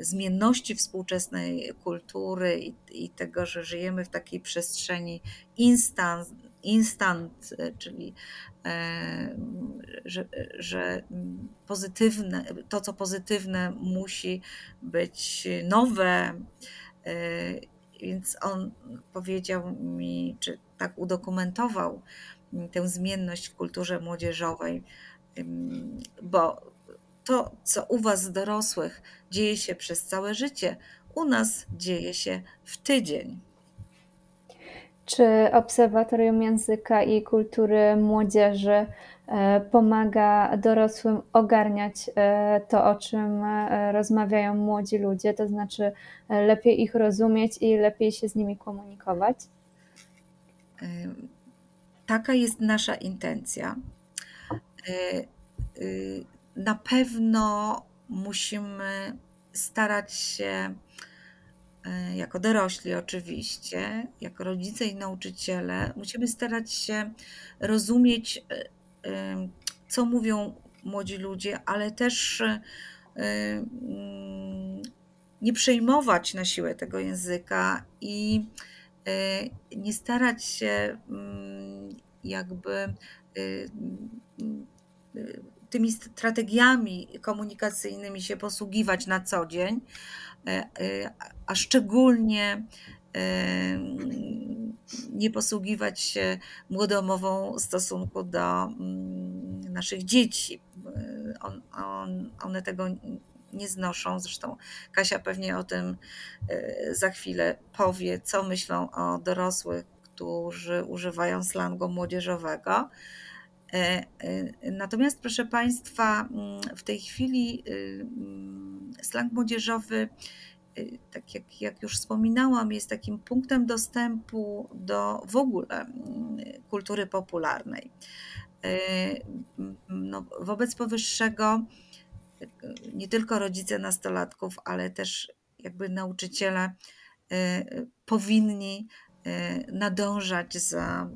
zmienności współczesnej kultury i, i tego, że żyjemy w takiej przestrzeni instant, instant czyli e, że, że pozytywne, to co pozytywne musi być nowe. E, więc on powiedział mi, czy tak udokumentował tę zmienność w kulturze młodzieżowej, bo to, co u Was dorosłych dzieje się przez całe życie, u nas dzieje się w tydzień. Czy Obserwatorium Języka i Kultury Młodzieży e, pomaga dorosłym ogarniać e, to, o czym e, rozmawiają młodzi ludzie, to znaczy lepiej ich rozumieć i lepiej się z nimi komunikować? Taka jest nasza intencja na pewno musimy starać się, e, jako dorośli oczywiście, jako rodzice i nauczyciele, musimy starać się rozumieć, e, e, co mówią młodzi ludzie, ale też mm, nie przejmować na siłę tego języka i nie starać się mm, jakby tymi strategiami komunikacyjnymi się posługiwać na co dzień, a szczególnie nie posługiwać się młodomową w stosunku do mm, naszych dzieci. On, on, one tego nie znoszą. Zresztą Kasia pewnie o tym e, za chwilę powie, co myślą o dorosłych, którzy używają slangu młodzieżowego. E, e, natomiast, proszę Państwa, mm, w tej chwili y, mm, slang młodzieżowy Y, tak jak, jak już wspominałam, jest takim punktem dostępu do w ogóle mm, kultury popularnej. Y, no, wobec powyższego y, nie tylko rodzice nastolatków, ale też jakby nauczyciele powinni nadążać za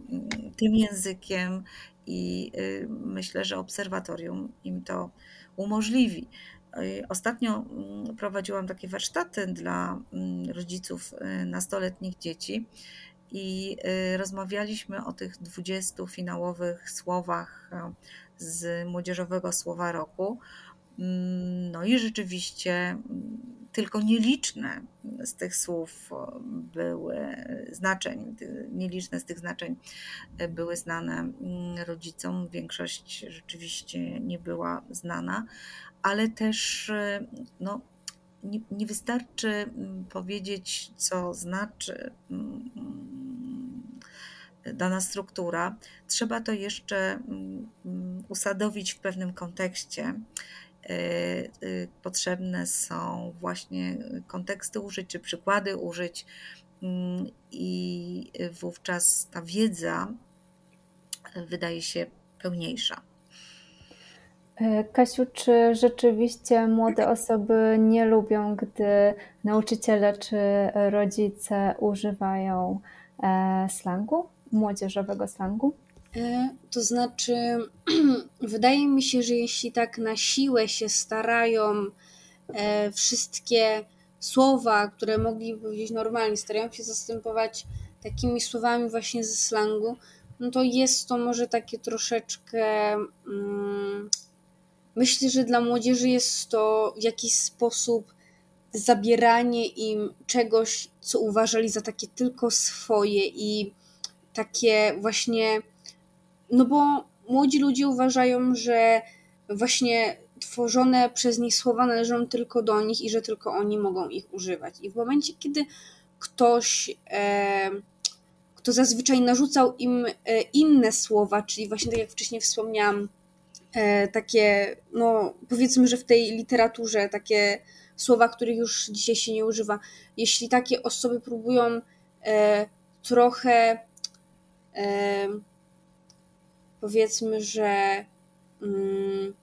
tym językiem i myślę, że obserwatorium im to umożliwi. Ostatnio mm, prowadziłam takie warsztaty dla mm, rodziców y, nastoletnich dzieci i y, rozmawialiśmy o tych 20 finałowych słowach z Młodzieżowego Słowa Roku. Mm, no i rzeczywiście tylko nieliczne z tych słów były znaczeń, nieliczne z tych znaczeń były znane rodzicom, większość rzeczywiście nie była znana, ale też e, no, nie, nie wystarczy mm, powiedzieć, co znaczy mm, mm, dana struktura. Trzeba to jeszcze usadowić w pewnym kontekście. E, e, potrzebne są właśnie konteksty użyć czy przykłady użyć, i wówczas ta wiedza wydaje się pełniejsza. E, Kasiu, czy rzeczywiście młode osoby nie lubią, gdy nauczyciele czy rodzice używają e, slangu, młodzieżowego slangu? E, to znaczy, wydaje mi się, że jeśli tak na siłę się starają wszystkie słowa, które mogliby powiedzieć normalnie, starają się zastępować takimi słowami właśnie ze slangu, no to jest to może takie troszeczkę. Mm, Myślę, że dla młodzieży jest to w jakiś sposób zabieranie im czegoś, co uważali za takie tylko swoje i takie właśnie, no bo młodzi ludzie uważają, że właśnie tworzone przez nich słowa należą tylko do nich i że tylko oni mogą ich używać. I w momencie, kiedy ktoś, e, kto zazwyczaj narzucał im e, inne słowa, czyli właśnie tak jak wcześniej wspomniałam, E, takie, no powiedzmy, że w tej literaturze takie słowa, których już dzisiaj się nie używa. Jeśli takie osoby próbują e, trochę e, powiedzmy, że mm,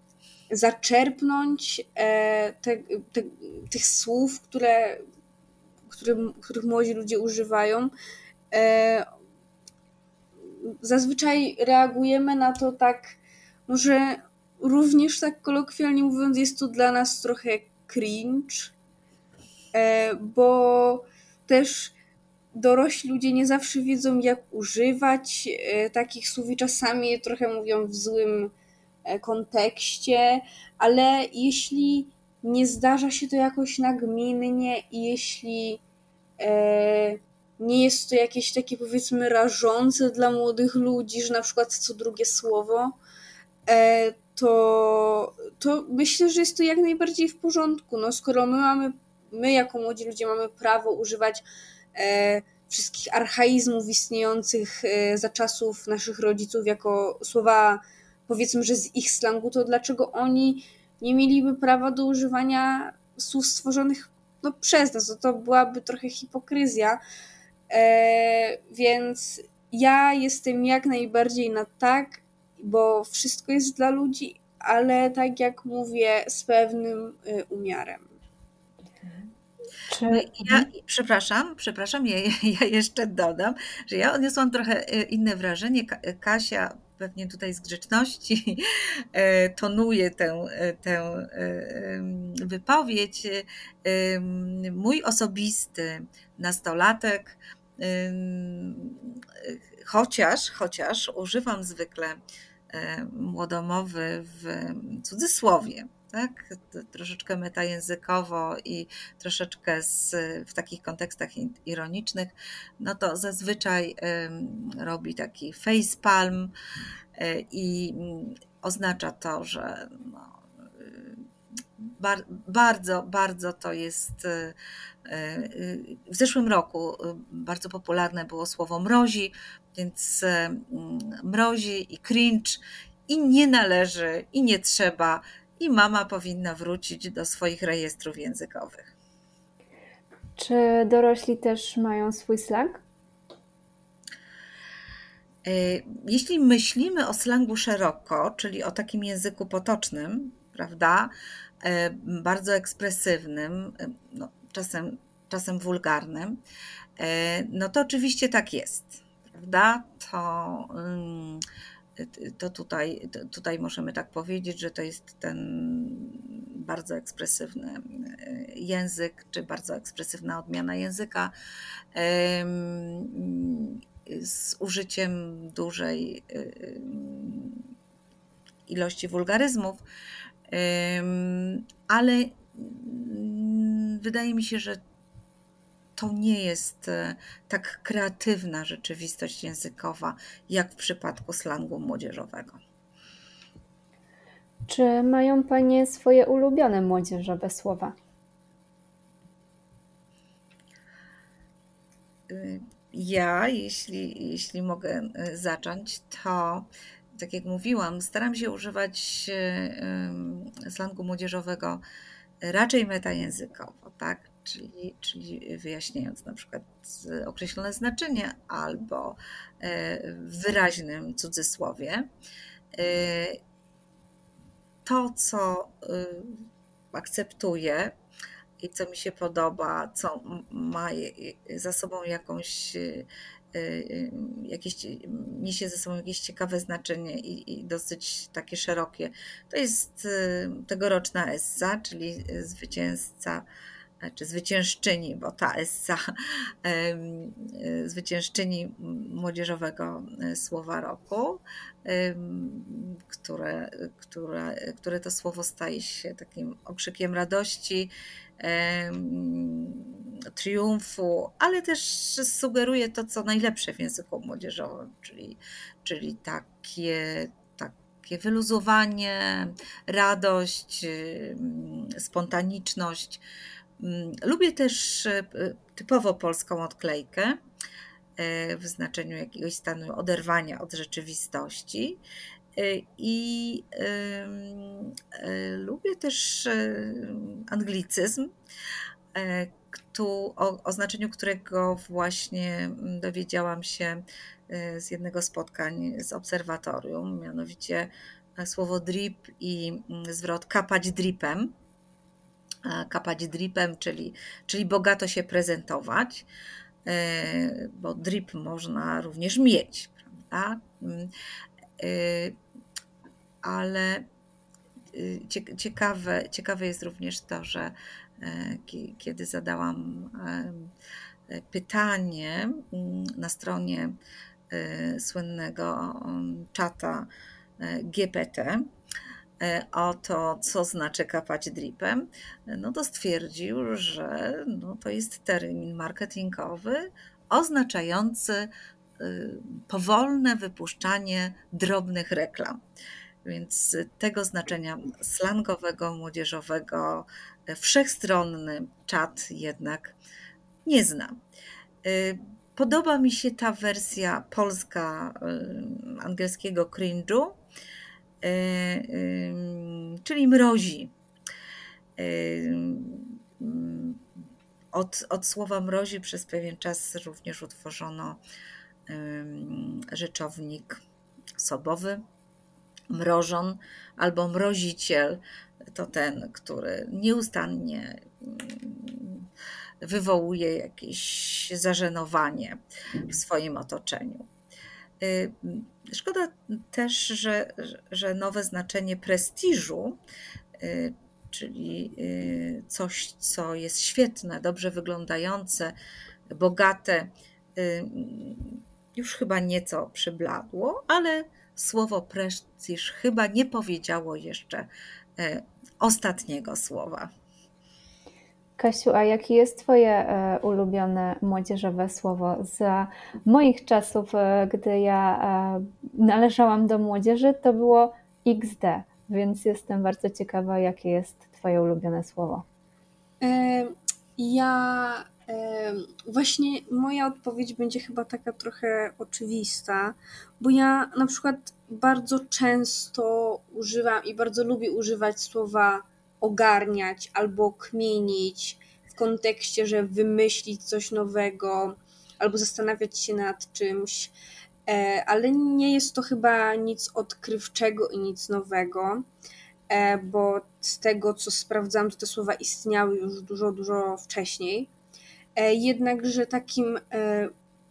zaczerpnąć e, te, te, tych słów, które, które, których młodzi ludzie używają, e, zazwyczaj reagujemy na to tak może również tak kolokwialnie mówiąc, jest to dla nas trochę cringe, e, bo też dorośli ludzie nie zawsze wiedzą, jak używać e, takich słów i czasami je trochę mówią w złym e, kontekście, ale jeśli nie zdarza się to jakoś nagminnie i jeśli nie jest to jakieś takie powiedzmy rażące dla młodych ludzi, że na przykład co drugie słowo, E, to, to myślę, że jest to jak najbardziej w porządku. No, skoro my mamy, my jako młodzi ludzie mamy prawo używać e, wszystkich archaizmów istniejących e, za czasów naszych rodziców jako słowa, powiedzmy, że z ich slangu, to dlaczego oni nie mieliby prawa do używania słów stworzonych no, przez nas? No, to byłaby trochę hipokryzja. E, więc ja jestem jak najbardziej na tak, bo wszystko jest dla ludzi, ale tak jak mówię, z pewnym y, umiarem. Czy... No ja, przepraszam, przepraszam, ja, ja, jeszcze dodam, że ja odniosłam trochę y, inne wrażenie. Kasia pewnie tutaj z grzeczności y, tonuje tę, tę wypowiedź. Mój osobisty nastolatek, chociaż, chociaż używam zwykle młodomowy w cudzysłowie tak? troszeczkę metajęzykowo i troszeczkę z, w takich kontekstach ironicznych, no to zazwyczaj robi taki facepalm e, i mm, oznacza to, że no, bar, bardzo, bardzo to jest. E, e, w zeszłym roku bardzo popularne było słowo mrozi, więc mrozi i cringe i nie należy i nie trzeba i mama powinna wrócić do swoich rejestrów językowych. Czy dorośli też mają swój slang? E, jeśli myślimy o slangu szeroko, czyli o takim języku potocznym, prawda, e, bardzo ekspresywnym, e, no, czasem, czasem wulgarnym, no to oczywiście tak jest, prawda? To mm, to tutaj, tutaj możemy tak powiedzieć, że to jest ten bardzo ekspresywny e, język, czy bardzo ekspresywna odmiana języka z użyciem dużej e, ilości wulgaryzmów, ale wydaje mi się, że to nie jest e, tak kreatywna rzeczywistość językowa, jak w przypadku slangu młodzieżowego. Czy mają Panie swoje ulubione młodzieżowe słowa? Y, ja, jeśli, jeśli mogę y, zacząć, to tak jak mówiłam, staram się używać y, slangu młodzieżowego raczej metajęzykowo, tak? Czyli, czyli wyjaśniając na przykład określone znaczenie albo e, w wyraźnym cudzysłowie. E, to, co e, akceptuję i co mi się podoba, co ma za sobą jakąś jakieś, niesie ze sobą jakieś ciekawe znaczenie i, i, dosyć takie szerokie. To jest tegoroczna Essa, czyli zwycięzca czy zwyciężczyni, bo ta Essa, zwyciężczyni młodzieżowego e, słowa roku, które, które, które to słowo staje się takim okrzykiem radości, triumfu, ale też sugeruje to, co najlepsze w języku młodzieżowym, czyli, czyli takie, takie wyluzowanie, radość, spontaniczność. Mm, lubię też e, typowo polską odklejkę e, w znaczeniu jakiegoś stanu oderwania od rzeczywistości. E, I lubię też anglicyzm, o, o znaczeniu którego właśnie mm, dowiedziałam się z jednego spotkań z obserwatorium, mianowicie słowo drip i mm, zwrot kapać dripem kapać dripem, czyli, czyli bogato się prezentować, e, bo drip można również mieć, prawda? Mm, e, ale e, ciekawe, ciekawe jest również to, że kiedy zadałam pytanie mm, na stronie słynnego mm, czata GPT, E, o to, co znaczy kapać dripem, no to stwierdził, że no to jest termin marketingowy oznaczający y, powolne wypuszczanie drobnych reklam. Więc tego znaczenia slangowego, młodzieżowego, e, wszechstronny czat jednak nie znam. Y, podoba mi się ta wersja polska angielskiego cringe'u, E, czyli mrozi. E, od, od słowa mrozi przez pewien czas również utworzono rzeczownik osobowy, mrożon albo mroziciel. To ten, który nieustannie wywołuje jakieś zażenowanie w swoim otoczeniu. Y, szkoda też, że, że nowe znaczenie prestiżu, y, czyli y, coś, co jest świetne, dobrze wyglądające, bogate, już chyba nieco przybladło, ale słowo prestiż chyba nie powiedziało jeszcze ostatniego słowa. Kasiu, a jakie jest Twoje e, ulubione młodzieżowe słowo? Za moich czasów, e, gdy ja e, należałam do młodzieży, to było XD, więc jestem bardzo ciekawa, jakie jest Twoje ulubione słowo. Ja właśnie moja odpowiedź będzie chyba taka trochę oczywista, bo ja na przykład bardzo często używam i bardzo lubię używać słowa ogarniać albo kmienić w kontekście, że wymyślić coś nowego albo zastanawiać się nad czymś, e, ale nie jest to chyba nic odkrywczego i nic nowego, e, bo z tego co sprawdzam, to te słowa istniały już dużo, dużo wcześniej. E, jednakże takim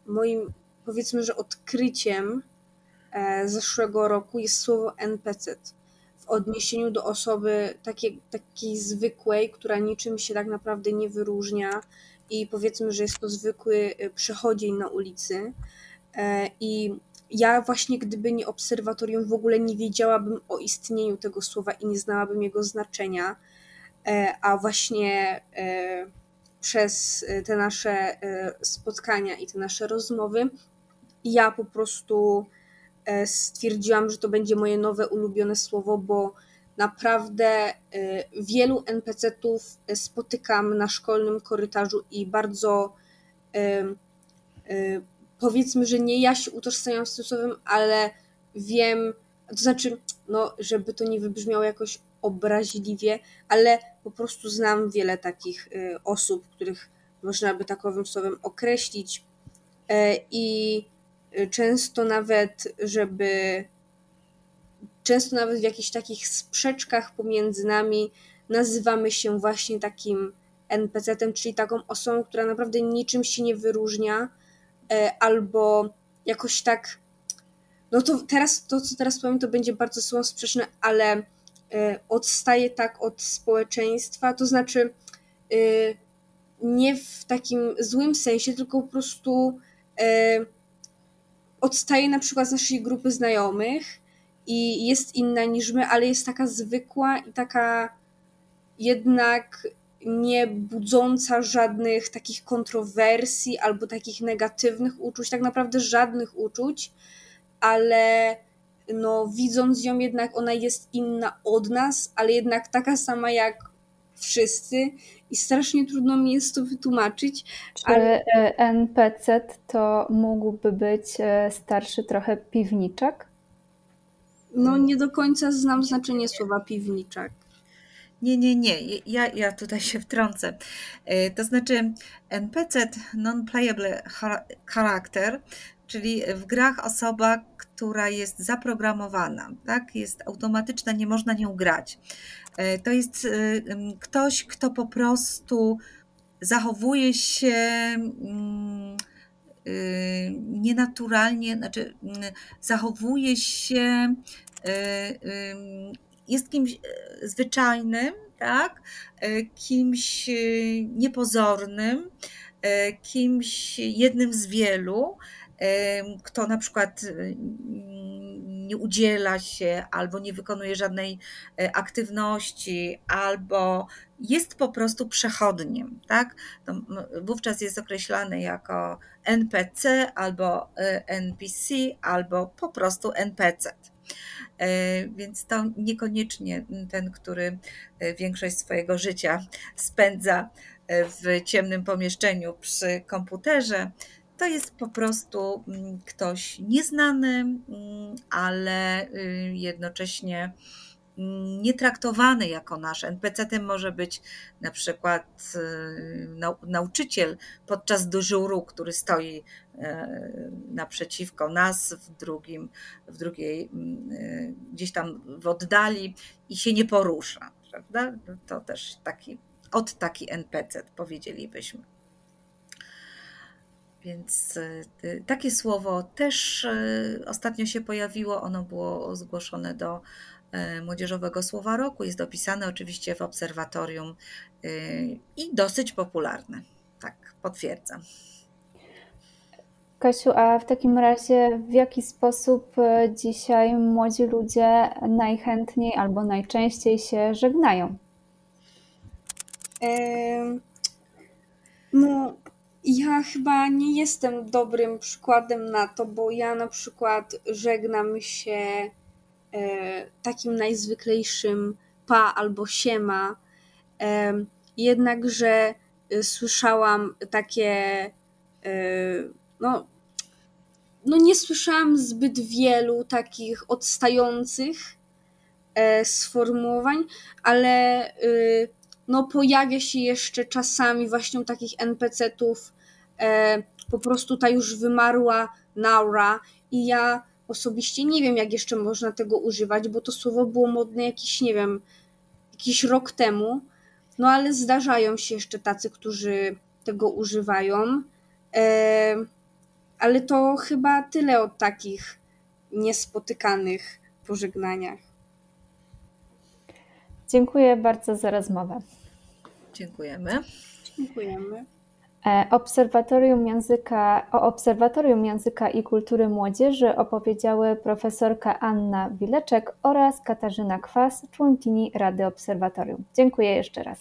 moim powiedzmy, że odkryciem zeszłego roku jest słowo NPC w odniesieniu do osoby takiej, takiej zwykłej, która niczym się tak naprawdę nie wyróżnia i powiedzmy, że jest to zwykły y, przechodzień na ulicy. E, I ja właśnie gdyby nie obserwatorium w ogóle nie wiedziałabym o istnieniu tego słowa i nie znałabym jego znaczenia, e, a właśnie e, przez te nasze spotkania i te nasze rozmowy ja po prostu stwierdziłam, że to będzie moje nowe ulubione słowo, bo naprawdę e, wielu NPC-ów spotykam na szkolnym korytarzu i bardzo e, powiedzmy, że nie ja się utożsamiam z tym słowem, ale wiem, to znaczy, no, żeby to nie wybrzmiało jakoś obraźliwie, ale po prostu znam wiele takich osób, których można by takowym słowem określić. I często nawet, żeby często nawet w jakichś takich sprzeczkach pomiędzy nami nazywamy się właśnie takim NPC-tem, czyli taką osobą, która naprawdę niczym się nie wyróżnia, e, albo jakoś tak. No to teraz, to co teraz powiem, to będzie bardzo słowo sprzeczne, ale e, odstaje tak od społeczeństwa, to znaczy e, nie w takim złym sensie, tylko po prostu odstaje na przykład z naszej grupy znajomych i jest inna niż my, ale jest taka zwykła i taka jednak nie budząca żadnych takich kontrowersji albo takich negatywnych uczuć, tak naprawdę żadnych uczuć, ale no, widząc ją jednak ona jest inna od nas, ale jednak taka sama jak wszyscy i strasznie trudno mi jest to wytłumaczyć. Czy ale... E, NPC to mógłby być e, starszy trochę piwniczek? No nie do końca znam znaczenie słowa piwniczek. Nie, nie, nie. Ja, ja tutaj się wtrącę. E, to znaczy NPC, non-playable character, czyli w grach osoba, która jest zaprogramowana, tak? jest automatyczna, nie można nią grać. E, to jest e, ktoś, kto po prostu zachowuje się mm, e, nienaturalnie, znaczy zachowuje się, jest kimś zwyczajnym, tak? kimś niepozornym, kimś jednym z wielu, kto na przykład nie udziela się albo nie wykonuje żadnej e, aktywności, albo jest po prostu przechodniem, tak? To wówczas jest określany jako NPC albo e, NPC, albo po prostu NPC. E, więc to niekoniecznie ten, który większość swojego życia spędza w ciemnym pomieszczeniu przy komputerze, to jest po prostu mm, ktoś nieznany, mm, ale y, jednocześnie mm, nietraktowany jako nasz. NPC-tem może być na przykład y, nauczyciel podczas dyżuru, który stoi e, naprzeciwko nas w drugim, w drugiej, y, gdzieś tam w oddali i się nie porusza. Prawda? To też taki, od taki NPC powiedzielibyśmy. Więc y, takie słowo też y, ostatnio się pojawiło. Ono było zgłoszone do y, Młodzieżowego Słowa Roku. Jest dopisane oczywiście w obserwatorium i dosyć popularne. Tak, potwierdzam. Kasiu, a w takim razie w jaki sposób e, dzisiaj młodzi ludzie najchętniej albo najczęściej się żegnają? No, ja chyba nie jestem dobrym przykładem na to, bo ja na przykład żegnam się e, takim najzwyklejszym pa albo siema. E, jednakże e, słyszałam takie, e, no, no nie słyszałam zbyt wielu takich odstających e, sformułowań, ale y, no pojawia się jeszcze czasami właśnie takich NPC-ów e, po prostu ta już wymarła Naura i ja osobiście nie wiem, jak jeszcze można tego używać, bo to słowo było modne jakiś, nie wiem, jakiś rok temu, no ale zdarzają się jeszcze tacy, którzy tego używają, e, ale to chyba tyle o takich niespotykanych pożegnaniach. Dziękuję bardzo za rozmowę. Dziękujemy. Dziękujemy. E, obserwatorium języka, o Obserwatorium Języka i Kultury Młodzieży opowiedziały profesorka Anna Wileczek oraz Katarzyna Kwas, członkini Rady Obserwatorium. Dziękuję jeszcze raz.